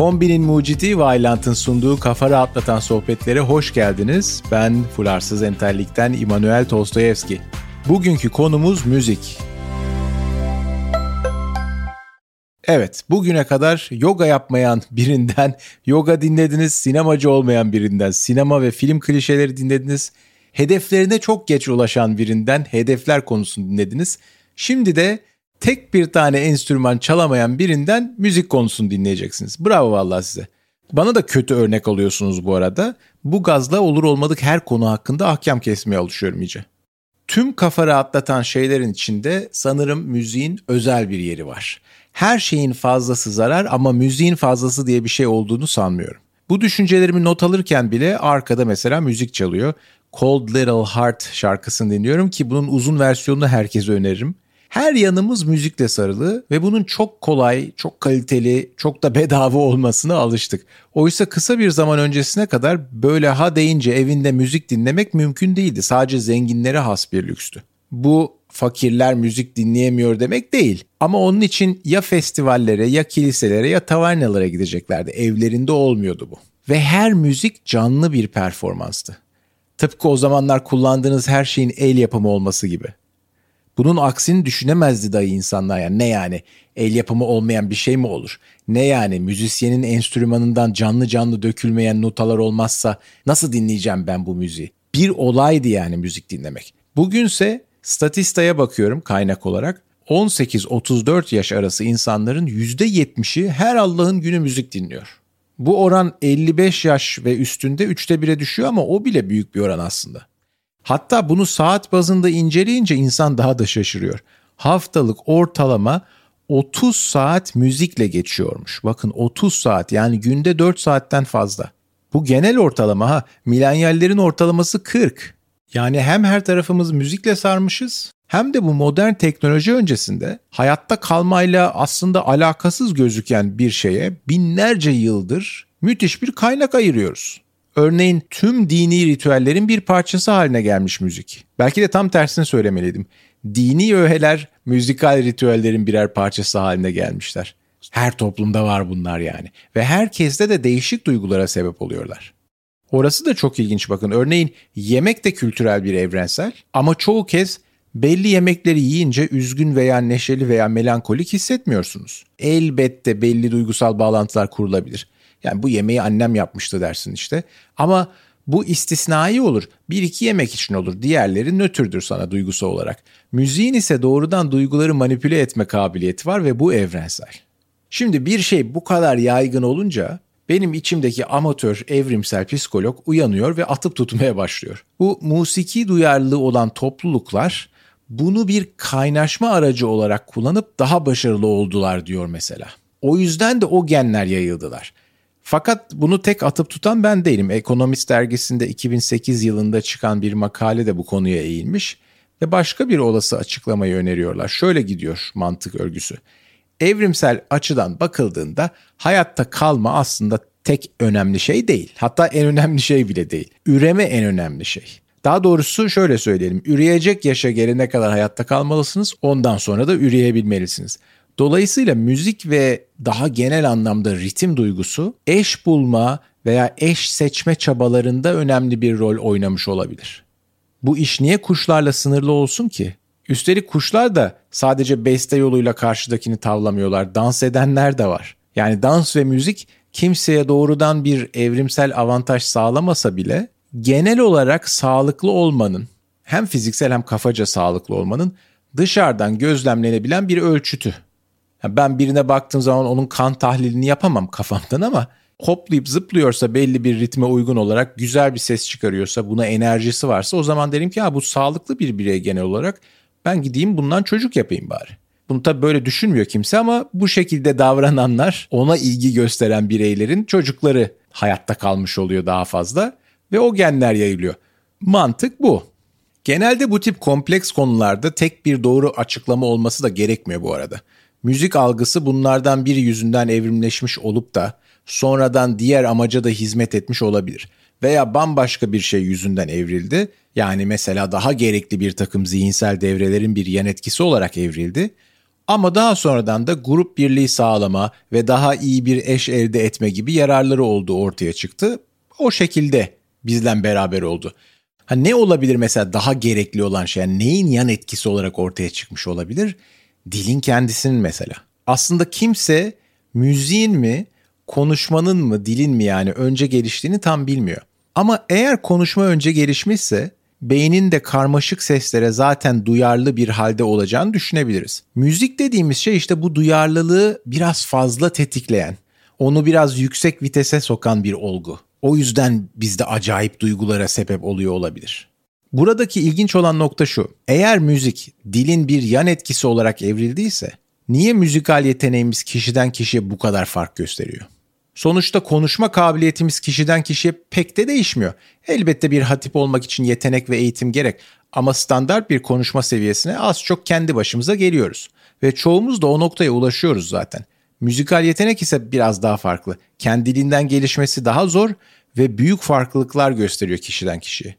Kombinin mucidi Vailant'ın sunduğu kafa rahatlatan sohbetlere hoş geldiniz. Ben Fularsız Entellik'ten İmanuel Tostoyevski. Bugünkü konumuz müzik. Evet, bugüne kadar yoga yapmayan birinden yoga dinlediniz, sinemacı olmayan birinden sinema ve film klişeleri dinlediniz, hedeflerine çok geç ulaşan birinden hedefler konusunu dinlediniz. Şimdi de tek bir tane enstrüman çalamayan birinden müzik konusunu dinleyeceksiniz. Bravo vallahi size. Bana da kötü örnek alıyorsunuz bu arada. Bu gazla olur olmadık her konu hakkında ahkam kesmeye alışıyorum iyice. Tüm kafa rahatlatan şeylerin içinde sanırım müziğin özel bir yeri var. Her şeyin fazlası zarar ama müziğin fazlası diye bir şey olduğunu sanmıyorum. Bu düşüncelerimi not alırken bile arkada mesela müzik çalıyor. Cold Little Heart şarkısını dinliyorum ki bunun uzun versiyonunu herkese öneririm. Her yanımız müzikle sarılı ve bunun çok kolay, çok kaliteli, çok da bedava olmasına alıştık. Oysa kısa bir zaman öncesine kadar böyle ha deyince evinde müzik dinlemek mümkün değildi. Sadece zenginlere has bir lükstü. Bu fakirler müzik dinleyemiyor demek değil. Ama onun için ya festivallere ya kiliselere ya tavernalara gideceklerdi. Evlerinde olmuyordu bu. Ve her müzik canlı bir performanstı. Tıpkı o zamanlar kullandığınız her şeyin el yapımı olması gibi. Bunun aksini düşünemezdi dayı insanlar yani ne yani el yapımı olmayan bir şey mi olur? Ne yani müzisyenin enstrümanından canlı canlı dökülmeyen notalar olmazsa nasıl dinleyeceğim ben bu müziği? Bir olaydı yani müzik dinlemek. Bugünse statistaya bakıyorum kaynak olarak 18-34 yaş arası insanların %70'i her Allah'ın günü müzik dinliyor. Bu oran 55 yaş ve üstünde 3'te 1'e düşüyor ama o bile büyük bir oran aslında. Hatta bunu saat bazında inceleyince insan daha da şaşırıyor. Haftalık ortalama 30 saat müzikle geçiyormuş. Bakın 30 saat yani günde 4 saatten fazla. Bu genel ortalama ha. Milenyallerin ortalaması 40. Yani hem her tarafımız müzikle sarmışız hem de bu modern teknoloji öncesinde hayatta kalmayla aslında alakasız gözüken bir şeye binlerce yıldır müthiş bir kaynak ayırıyoruz. Örneğin tüm dini ritüellerin bir parçası haline gelmiş müzik. Belki de tam tersini söylemeliydim. Dini öğeler müzikal ritüellerin birer parçası haline gelmişler. Her toplumda var bunlar yani. Ve herkeste de değişik duygulara sebep oluyorlar. Orası da çok ilginç bakın. Örneğin yemek de kültürel bir evrensel ama çoğu kez belli yemekleri yiyince üzgün veya neşeli veya melankolik hissetmiyorsunuz. Elbette belli duygusal bağlantılar kurulabilir. Yani bu yemeği annem yapmıştı dersin işte. Ama bu istisnai olur. Bir iki yemek için olur. Diğerleri nötrdür sana duygusal olarak. Müziğin ise doğrudan duyguları manipüle etme kabiliyeti var ve bu evrensel. Şimdi bir şey bu kadar yaygın olunca benim içimdeki amatör evrimsel psikolog uyanıyor ve atıp tutmaya başlıyor. Bu musiki duyarlılığı olan topluluklar bunu bir kaynaşma aracı olarak kullanıp daha başarılı oldular diyor mesela. O yüzden de o genler yayıldılar. Fakat bunu tek atıp tutan ben değilim. Ekonomist dergisinde 2008 yılında çıkan bir makale de bu konuya eğilmiş ve başka bir olası açıklamayı öneriyorlar. Şöyle gidiyor mantık örgüsü. Evrimsel açıdan bakıldığında hayatta kalma aslında tek önemli şey değil. Hatta en önemli şey bile değil. Üreme en önemli şey. Daha doğrusu şöyle söyleyelim. Üreyecek yaşa gelene kadar hayatta kalmalısınız. Ondan sonra da üreyebilmelisiniz. Dolayısıyla müzik ve daha genel anlamda ritim duygusu eş bulma veya eş seçme çabalarında önemli bir rol oynamış olabilir. Bu iş niye kuşlarla sınırlı olsun ki? Üstelik kuşlar da sadece beste yoluyla karşıdakini tavlamıyorlar. Dans edenler de var. Yani dans ve müzik kimseye doğrudan bir evrimsel avantaj sağlamasa bile genel olarak sağlıklı olmanın hem fiziksel hem kafaca sağlıklı olmanın dışarıdan gözlemlenebilen bir ölçütü. Ben birine baktığım zaman onun kan tahlilini yapamam kafamdan ama hoplayıp zıplıyorsa belli bir ritme uygun olarak güzel bir ses çıkarıyorsa buna enerjisi varsa o zaman derim ki ha bu sağlıklı bir birey genel olarak ben gideyim bundan çocuk yapayım bari. Bunu tabii böyle düşünmüyor kimse ama bu şekilde davrananlar ona ilgi gösteren bireylerin çocukları hayatta kalmış oluyor daha fazla ve o genler yayılıyor. Mantık bu. Genelde bu tip kompleks konularda tek bir doğru açıklama olması da gerekmiyor bu arada. Müzik algısı bunlardan biri yüzünden evrimleşmiş olup da sonradan diğer amaca da hizmet etmiş olabilir. Veya bambaşka bir şey yüzünden evrildi. Yani mesela daha gerekli bir takım zihinsel devrelerin bir yan etkisi olarak evrildi. Ama daha sonradan da grup birliği sağlama ve daha iyi bir eş elde etme gibi yararları olduğu ortaya çıktı. O şekilde bizden beraber oldu. Ha ne olabilir mesela daha gerekli olan şey? Yani neyin yan etkisi olarak ortaya çıkmış olabilir? Dilin kendisinin mesela. Aslında kimse müziğin mi, konuşmanın mı, dilin mi yani önce geliştiğini tam bilmiyor. Ama eğer konuşma önce gelişmişse beynin de karmaşık seslere zaten duyarlı bir halde olacağını düşünebiliriz. Müzik dediğimiz şey işte bu duyarlılığı biraz fazla tetikleyen, onu biraz yüksek vitese sokan bir olgu. O yüzden bizde acayip duygulara sebep oluyor olabilir. Buradaki ilginç olan nokta şu. Eğer müzik dilin bir yan etkisi olarak evrildiyse niye müzikal yeteneğimiz kişiden kişiye bu kadar fark gösteriyor? Sonuçta konuşma kabiliyetimiz kişiden kişiye pek de değişmiyor. Elbette bir hatip olmak için yetenek ve eğitim gerek ama standart bir konuşma seviyesine az çok kendi başımıza geliyoruz. Ve çoğumuz da o noktaya ulaşıyoruz zaten. Müzikal yetenek ise biraz daha farklı. Kendiliğinden gelişmesi daha zor ve büyük farklılıklar gösteriyor kişiden kişiye.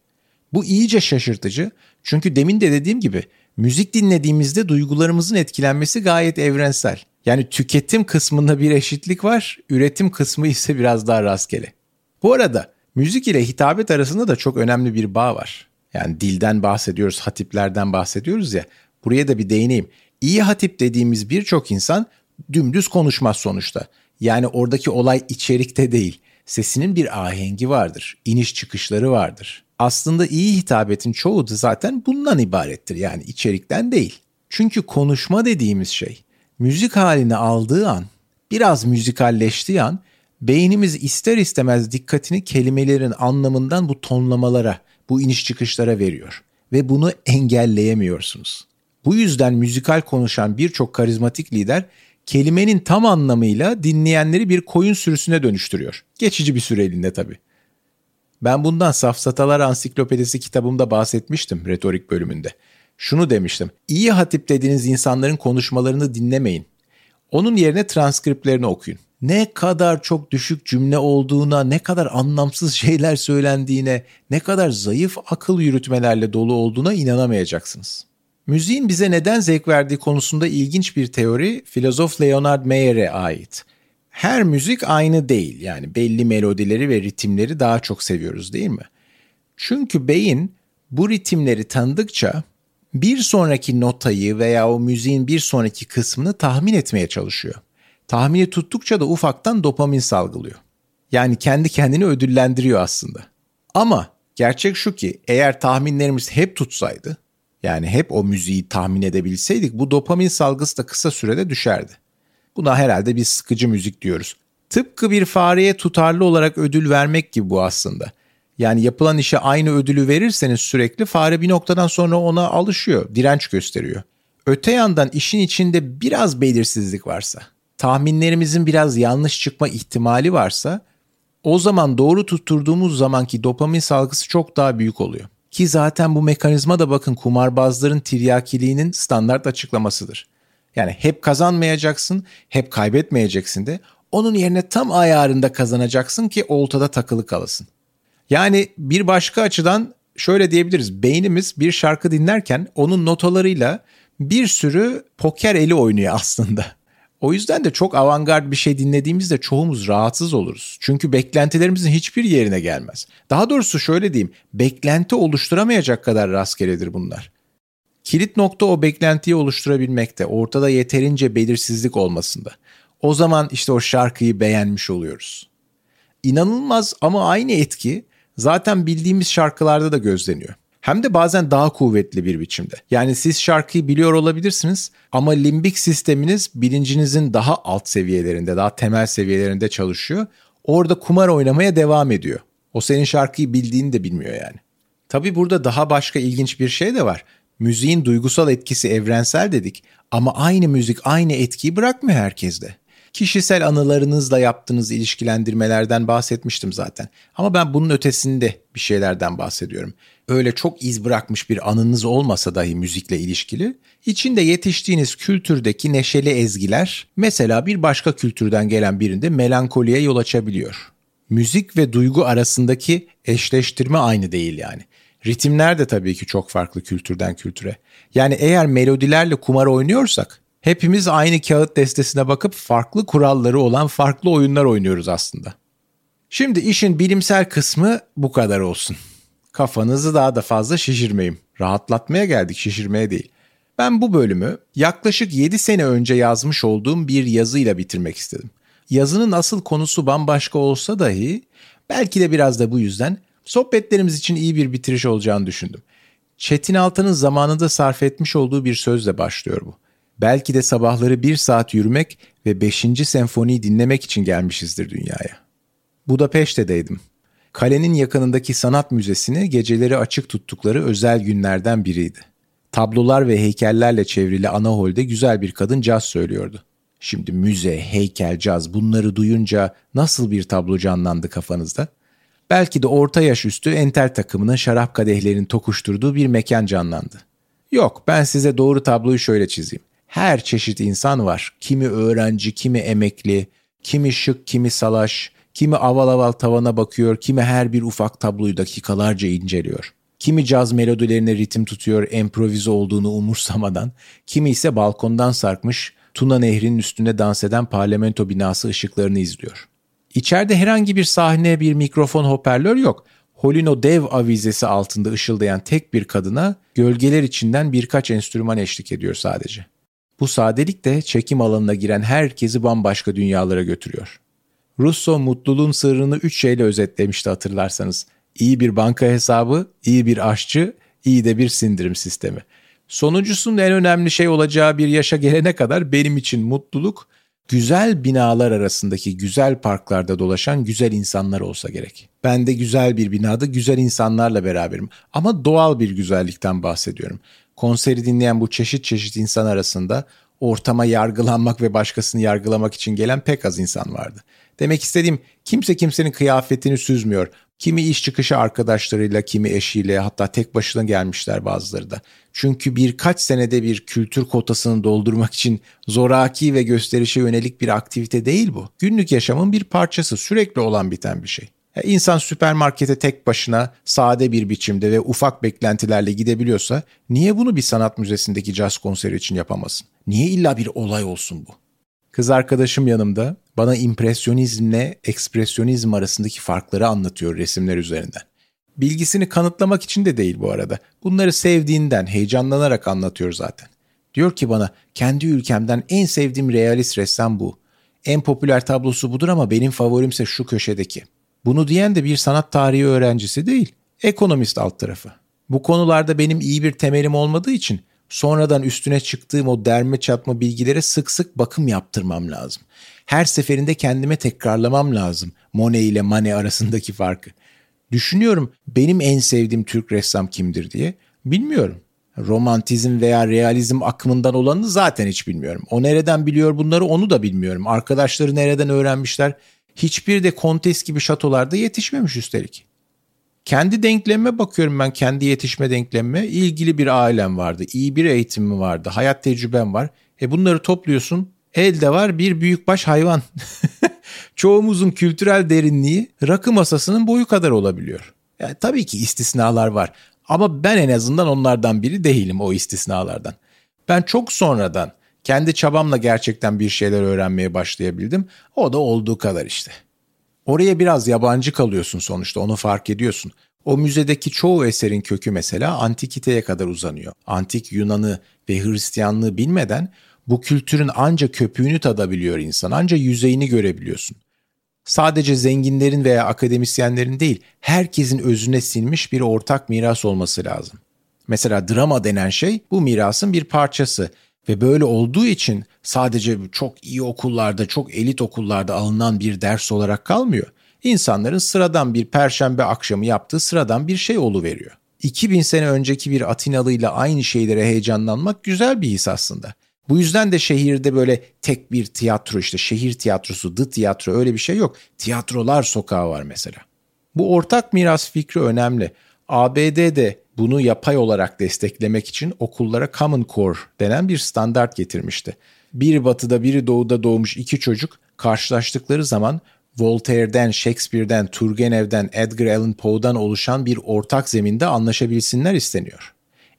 Bu iyice şaşırtıcı çünkü demin de dediğim gibi müzik dinlediğimizde duygularımızın etkilenmesi gayet evrensel. Yani tüketim kısmında bir eşitlik var, üretim kısmı ise biraz daha rastgele. Bu arada müzik ile hitabet arasında da çok önemli bir bağ var. Yani dilden bahsediyoruz, hatiplerden bahsediyoruz ya. Buraya da bir değineyim. İyi hatip dediğimiz birçok insan dümdüz konuşmaz sonuçta. Yani oradaki olay içerikte değil. Sesinin bir ahengi vardır, iniş çıkışları vardır. Aslında iyi hitabetin çoğu da zaten bundan ibarettir yani içerikten değil. Çünkü konuşma dediğimiz şey müzik halini aldığı an, biraz müzikalleştiği an beynimiz ister istemez dikkatini kelimelerin anlamından bu tonlamalara, bu iniş çıkışlara veriyor ve bunu engelleyemiyorsunuz. Bu yüzden müzikal konuşan birçok karizmatik lider kelimenin tam anlamıyla dinleyenleri bir koyun sürüsüne dönüştürüyor. Geçici bir süreliğinde tabii. Ben bundan Safsatalar Ansiklopedisi kitabımda bahsetmiştim retorik bölümünde. Şunu demiştim. İyi hatip dediğiniz insanların konuşmalarını dinlemeyin. Onun yerine transkriplerini okuyun. Ne kadar çok düşük cümle olduğuna, ne kadar anlamsız şeyler söylendiğine, ne kadar zayıf akıl yürütmelerle dolu olduğuna inanamayacaksınız. Müziğin bize neden zevk verdiği konusunda ilginç bir teori filozof Leonard Mayer'e ait. Her müzik aynı değil yani belli melodileri ve ritimleri daha çok seviyoruz değil mi? Çünkü beyin bu ritimleri tanıdıkça bir sonraki notayı veya o müziğin bir sonraki kısmını tahmin etmeye çalışıyor. Tahmini tuttukça da ufaktan dopamin salgılıyor. Yani kendi kendini ödüllendiriyor aslında. Ama gerçek şu ki eğer tahminlerimiz hep tutsaydı yani hep o müziği tahmin edebilseydik bu dopamin salgısı da kısa sürede düşerdi. Buna herhalde bir sıkıcı müzik diyoruz. Tıpkı bir fareye tutarlı olarak ödül vermek gibi bu aslında. Yani yapılan işe aynı ödülü verirseniz sürekli fare bir noktadan sonra ona alışıyor, direnç gösteriyor. Öte yandan işin içinde biraz belirsizlik varsa, tahminlerimizin biraz yanlış çıkma ihtimali varsa o zaman doğru tutturduğumuz zamanki dopamin salgısı çok daha büyük oluyor. Ki zaten bu mekanizma da bakın kumarbazların tiryakiliğinin standart açıklamasıdır. Yani hep kazanmayacaksın, hep kaybetmeyeceksin de onun yerine tam ayarında kazanacaksın ki oltada takılı kalasın. Yani bir başka açıdan şöyle diyebiliriz. Beynimiz bir şarkı dinlerken onun notalarıyla bir sürü poker eli oynuyor aslında. O yüzden de çok avantgard bir şey dinlediğimizde çoğumuz rahatsız oluruz. Çünkü beklentilerimizin hiçbir yerine gelmez. Daha doğrusu şöyle diyeyim, beklenti oluşturamayacak kadar rastgeledir bunlar. Kilit nokta o beklentiyi oluşturabilmekte, ortada yeterince belirsizlik olmasında. O zaman işte o şarkıyı beğenmiş oluyoruz. İnanılmaz ama aynı etki zaten bildiğimiz şarkılarda da gözleniyor. Hem de bazen daha kuvvetli bir biçimde. Yani siz şarkıyı biliyor olabilirsiniz ama limbik sisteminiz bilincinizin daha alt seviyelerinde, daha temel seviyelerinde çalışıyor. Orada kumar oynamaya devam ediyor. O senin şarkıyı bildiğini de bilmiyor yani. Tabi burada daha başka ilginç bir şey de var. Müziğin duygusal etkisi evrensel dedik ama aynı müzik aynı etkiyi bırakmıyor herkeste. Kişisel anılarınızla yaptığınız ilişkilendirmelerden bahsetmiştim zaten. Ama ben bunun ötesinde bir şeylerden bahsediyorum. Öyle çok iz bırakmış bir anınız olmasa dahi müzikle ilişkili, içinde yetiştiğiniz kültürdeki neşeli ezgiler mesela bir başka kültürden gelen birinde melankoliye yol açabiliyor. Müzik ve duygu arasındaki eşleştirme aynı değil yani. Ritimler de tabii ki çok farklı kültürden kültüre. Yani eğer melodilerle kumar oynuyorsak Hepimiz aynı kağıt destesine bakıp farklı kuralları olan farklı oyunlar oynuyoruz aslında. Şimdi işin bilimsel kısmı bu kadar olsun. Kafanızı daha da fazla şişirmeyeyim. Rahatlatmaya geldik, şişirmeye değil. Ben bu bölümü yaklaşık 7 sene önce yazmış olduğum bir yazıyla bitirmek istedim. Yazının asıl konusu bambaşka olsa dahi belki de biraz da bu yüzden sohbetlerimiz için iyi bir bitiriş olacağını düşündüm. Çetin Altan'ın zamanında sarf etmiş olduğu bir sözle başlıyor bu. Belki de sabahları bir saat yürümek ve 5. senfoniyi dinlemek için gelmişizdir dünyaya. Budapeşte'deydim. Kalenin yakınındaki sanat müzesini geceleri açık tuttukları özel günlerden biriydi. Tablolar ve heykellerle çevrili ana holde güzel bir kadın caz söylüyordu. Şimdi müze, heykel, caz bunları duyunca nasıl bir tablo canlandı kafanızda? Belki de orta yaş üstü entel takımının şarap kadehlerini tokuşturduğu bir mekan canlandı. Yok ben size doğru tabloyu şöyle çizeyim. Her çeşit insan var. Kimi öğrenci, kimi emekli, kimi şık, kimi salaş, kimi aval aval tavana bakıyor, kimi her bir ufak tabloyu dakikalarca inceliyor. Kimi caz melodilerine ritim tutuyor improvize olduğunu umursamadan, kimi ise balkondan sarkmış Tuna Nehri'nin üstünde dans eden parlamento binası ışıklarını izliyor. İçeride herhangi bir sahne, bir mikrofon, hoparlör yok. Holino dev avizesi altında ışıldayan tek bir kadına gölgeler içinden birkaç enstrüman eşlik ediyor sadece. Bu sadelik de çekim alanına giren herkesi bambaşka dünyalara götürüyor. Russo mutluluğun sırrını üç şeyle özetlemişti hatırlarsanız. İyi bir banka hesabı, iyi bir aşçı, iyi de bir sindirim sistemi. Sonuncusunun en önemli şey olacağı bir yaşa gelene kadar benim için mutluluk güzel binalar arasındaki güzel parklarda dolaşan güzel insanlar olsa gerek. Ben de güzel bir binada güzel insanlarla beraberim ama doğal bir güzellikten bahsediyorum. Konseri dinleyen bu çeşit çeşit insan arasında ortama yargılanmak ve başkasını yargılamak için gelen pek az insan vardı. Demek istediğim kimse kimsenin kıyafetini süzmüyor. Kimi iş çıkışı arkadaşlarıyla, kimi eşiyle hatta tek başına gelmişler bazıları da. Çünkü birkaç senede bir kültür kotasını doldurmak için zoraki ve gösterişe yönelik bir aktivite değil bu. Günlük yaşamın bir parçası, sürekli olan biten bir şey. İnsan süpermarkete tek başına sade bir biçimde ve ufak beklentilerle gidebiliyorsa niye bunu bir sanat müzesindeki caz konseri için yapamasın? Niye illa bir olay olsun bu? Kız arkadaşım yanımda bana impresyonizmle ekspresyonizm arasındaki farkları anlatıyor resimler üzerinden. Bilgisini kanıtlamak için de değil bu arada. Bunları sevdiğinden, heyecanlanarak anlatıyor zaten. Diyor ki bana kendi ülkemden en sevdiğim realist ressam bu. En popüler tablosu budur ama benim favorimse şu köşedeki. Bunu diyen de bir sanat tarihi öğrencisi değil, ekonomist alt tarafı. Bu konularda benim iyi bir temelim olmadığı için sonradan üstüne çıktığım o derme çatma bilgilere sık sık bakım yaptırmam lazım. Her seferinde kendime tekrarlamam lazım Monet ile Manet arasındaki farkı. Düşünüyorum benim en sevdiğim Türk ressam kimdir diye. Bilmiyorum. Romantizm veya realizm akımından olanını zaten hiç bilmiyorum. O nereden biliyor bunları onu da bilmiyorum. Arkadaşları nereden öğrenmişler? Hiçbir de kontes gibi şatolarda yetişmemiş üstelik. Kendi denklemime bakıyorum ben kendi yetişme denklemime. ilgili bir ailem vardı, iyi bir eğitimim vardı, hayat tecrübem var. E bunları topluyorsun. Elde var bir büyükbaş hayvan. Çoğumuzun kültürel derinliği rakı masasının boyu kadar olabiliyor. Yani tabii ki istisnalar var. Ama ben en azından onlardan biri değilim o istisnalardan. Ben çok sonradan kendi çabamla gerçekten bir şeyler öğrenmeye başlayabildim. O da olduğu kadar işte. Oraya biraz yabancı kalıyorsun sonuçta onu fark ediyorsun. O müzedeki çoğu eserin kökü mesela antikiteye kadar uzanıyor. Antik Yunan'ı ve Hristiyanlığı bilmeden bu kültürün anca köpüğünü tadabiliyor insan, anca yüzeyini görebiliyorsun. Sadece zenginlerin veya akademisyenlerin değil, herkesin özüne sinmiş bir ortak miras olması lazım. Mesela drama denen şey bu mirasın bir parçası ve böyle olduğu için sadece çok iyi okullarda, çok elit okullarda alınan bir ders olarak kalmıyor. İnsanların sıradan bir perşembe akşamı yaptığı sıradan bir şey veriyor. 2000 sene önceki bir Atinalı ile aynı şeylere heyecanlanmak güzel bir his aslında. Bu yüzden de şehirde böyle tek bir tiyatro işte şehir tiyatrosu, dı tiyatro öyle bir şey yok. Tiyatrolar sokağı var mesela. Bu ortak miras fikri önemli. ABD'de bunu yapay olarak desteklemek için okullara Common Core denen bir standart getirmişti. Biri batıda biri doğuda doğmuş iki çocuk karşılaştıkları zaman Voltaire'den, Shakespeare'den, Turgenev'den, Edgar Allan Poe'dan oluşan bir ortak zeminde anlaşabilsinler isteniyor.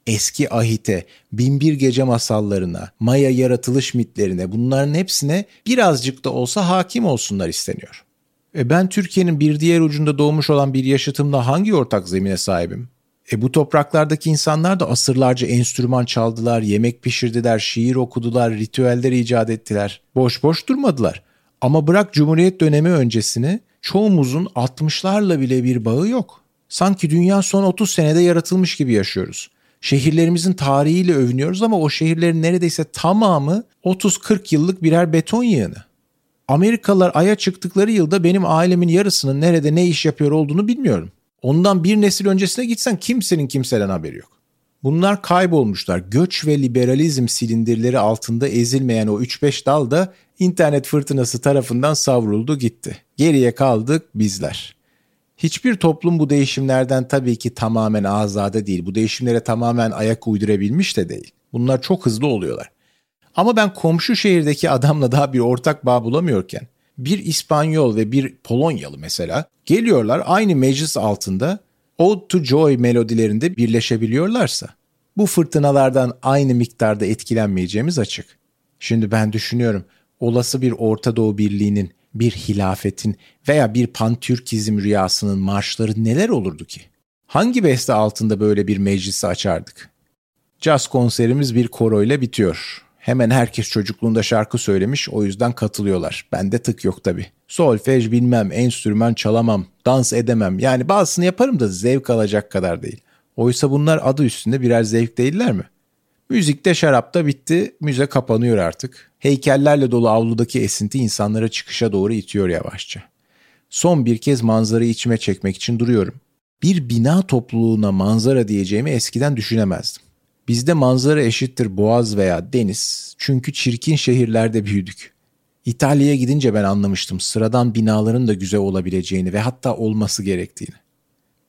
eski ahite, binbir gece masallarına, Maya yaratılış mitlerine bunların hepsine birazcık da olsa hakim olsunlar isteniyor. E ben Türkiye'nin bir diğer ucunda doğmuş olan bir yaşıtımla hangi ortak zemine sahibim? E bu topraklardaki insanlar da asırlarca enstrüman çaldılar, yemek pişirdiler, şiir okudular, ritüeller icat ettiler. Boş boş durmadılar. Ama bırak Cumhuriyet dönemi öncesini çoğumuzun 60'larla bile bir bağı yok. Sanki dünya son 30 senede yaratılmış gibi yaşıyoruz. Şehirlerimizin tarihiyle övünüyoruz ama o şehirlerin neredeyse tamamı 30-40 yıllık birer beton yığını. Amerikalılar Ay'a çıktıkları yılda benim ailemin yarısının nerede ne iş yapıyor olduğunu bilmiyorum. Ondan bir nesil öncesine gitsen kimsenin kimseden haberi yok. Bunlar kaybolmuşlar. Göç ve liberalizm silindirleri altında ezilmeyen o 3-5 dal da internet fırtınası tarafından savruldu gitti. Geriye kaldık bizler. Hiçbir toplum bu değişimlerden tabii ki tamamen azade değil. Bu değişimlere tamamen ayak uydurabilmiş de değil. Bunlar çok hızlı oluyorlar. Ama ben komşu şehirdeki adamla daha bir ortak bağ bulamıyorken bir İspanyol ve bir Polonyalı mesela geliyorlar aynı meclis altında Ode to Joy melodilerinde birleşebiliyorlarsa bu fırtınalardan aynı miktarda etkilenmeyeceğimiz açık. Şimdi ben düşünüyorum olası bir Orta Doğu Birliği'nin, bir hilafetin veya bir pantürkizm rüyasının marşları neler olurdu ki? Hangi beste altında böyle bir meclisi açardık? Jazz konserimiz bir koroyla bitiyor. Hemen herkes çocukluğunda şarkı söylemiş o yüzden katılıyorlar. Bende tık yok tabi. Solfej bilmem, enstrüman çalamam, dans edemem. Yani bazısını yaparım da zevk alacak kadar değil. Oysa bunlar adı üstünde birer zevk değiller mi? Müzikte şarapta bitti, müze kapanıyor artık. Heykellerle dolu avludaki esinti insanlara çıkışa doğru itiyor yavaşça. Son bir kez manzarayı içime çekmek için duruyorum. Bir bina topluluğuna manzara diyeceğimi eskiden düşünemezdim. Bizde manzara eşittir boğaz veya deniz çünkü çirkin şehirlerde büyüdük. İtalya'ya gidince ben anlamıştım sıradan binaların da güzel olabileceğini ve hatta olması gerektiğini.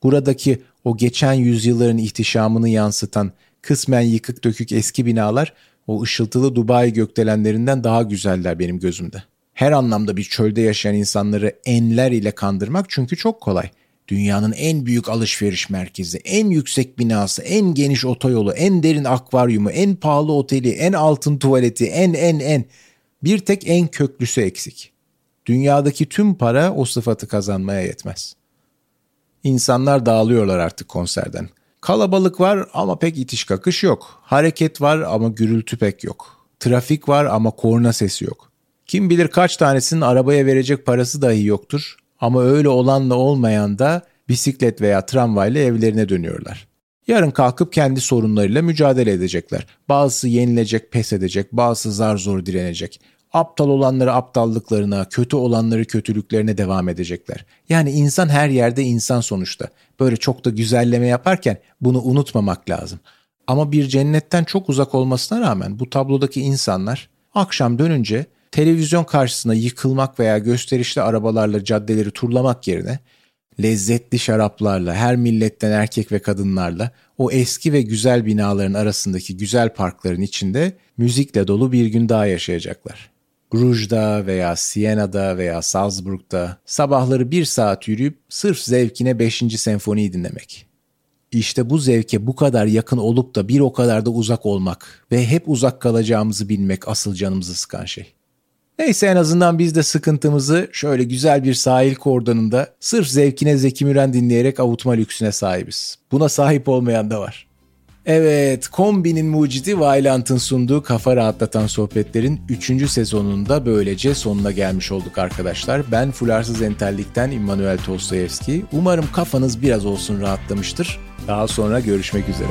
Buradaki o geçen yüzyılların ihtişamını yansıtan kısmen yıkık dökük eski binalar o ışıltılı Dubai gökdelenlerinden daha güzeller benim gözümde. Her anlamda bir çölde yaşayan insanları enler ile kandırmak çünkü çok kolay. Dünyanın en büyük alışveriş merkezi, en yüksek binası, en geniş otoyolu, en derin akvaryumu, en pahalı oteli, en altın tuvaleti, en en en. Bir tek en köklüsü eksik. Dünyadaki tüm para o sıfatı kazanmaya yetmez. İnsanlar dağılıyorlar artık konserden. Kalabalık var ama pek itiş kakış yok. Hareket var ama gürültü pek yok. Trafik var ama korna sesi yok. Kim bilir kaç tanesinin arabaya verecek parası dahi yoktur ama öyle olanla olmayan da bisiklet veya tramvayla evlerine dönüyorlar. Yarın kalkıp kendi sorunlarıyla mücadele edecekler. Bazısı yenilecek, pes edecek, bazısı zar zor direnecek. Aptal olanları aptallıklarına, kötü olanları kötülüklerine devam edecekler. Yani insan her yerde insan sonuçta. Böyle çok da güzelleme yaparken bunu unutmamak lazım. Ama bir cennetten çok uzak olmasına rağmen bu tablodaki insanlar akşam dönünce televizyon karşısına yıkılmak veya gösterişli arabalarla caddeleri turlamak yerine lezzetli şaraplarla, her milletten erkek ve kadınlarla o eski ve güzel binaların arasındaki güzel parkların içinde müzikle dolu bir gün daha yaşayacaklar. Gruj'da veya Siena'da veya Salzburg'da sabahları bir saat yürüyüp sırf zevkine 5. senfoniyi dinlemek. İşte bu zevke bu kadar yakın olup da bir o kadar da uzak olmak ve hep uzak kalacağımızı bilmek asıl canımızı sıkan şey. Neyse en azından biz de sıkıntımızı şöyle güzel bir sahil kordonunda sırf zevkine Zeki Müren dinleyerek avutma lüksüne sahibiz. Buna sahip olmayan da var. Evet, Kombi'nin mucidi Vailant'ın sunduğu kafa rahatlatan sohbetlerin 3. sezonunda böylece sonuna gelmiş olduk arkadaşlar. Ben Fularsız Entellik'ten İmmanuel Tostoyevski. Umarım kafanız biraz olsun rahatlamıştır. Daha sonra görüşmek üzere.